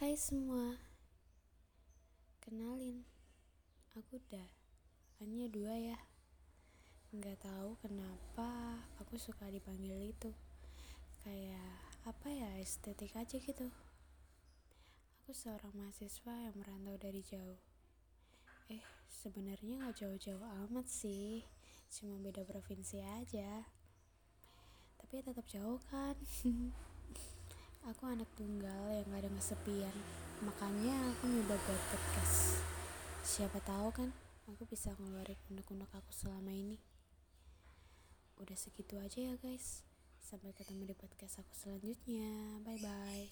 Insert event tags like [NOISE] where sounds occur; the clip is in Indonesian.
Hai semua, kenalin, aku udah, hanya dua ya. Nggak tahu kenapa aku suka dipanggil itu, kayak apa ya estetik aja gitu. Aku seorang mahasiswa yang merantau dari jauh. Eh, sebenarnya nggak jauh-jauh amat sih, cuma beda provinsi aja. Tapi tetap jauh kan. [LAUGHS] Aku anak tunggal yang gak ada kesepian, makanya aku nyoba buat podcast. Siapa tahu kan, aku bisa ngeluarin unek-unek aku selama ini. Udah segitu aja ya guys. Sampai ketemu di podcast aku selanjutnya. Bye bye.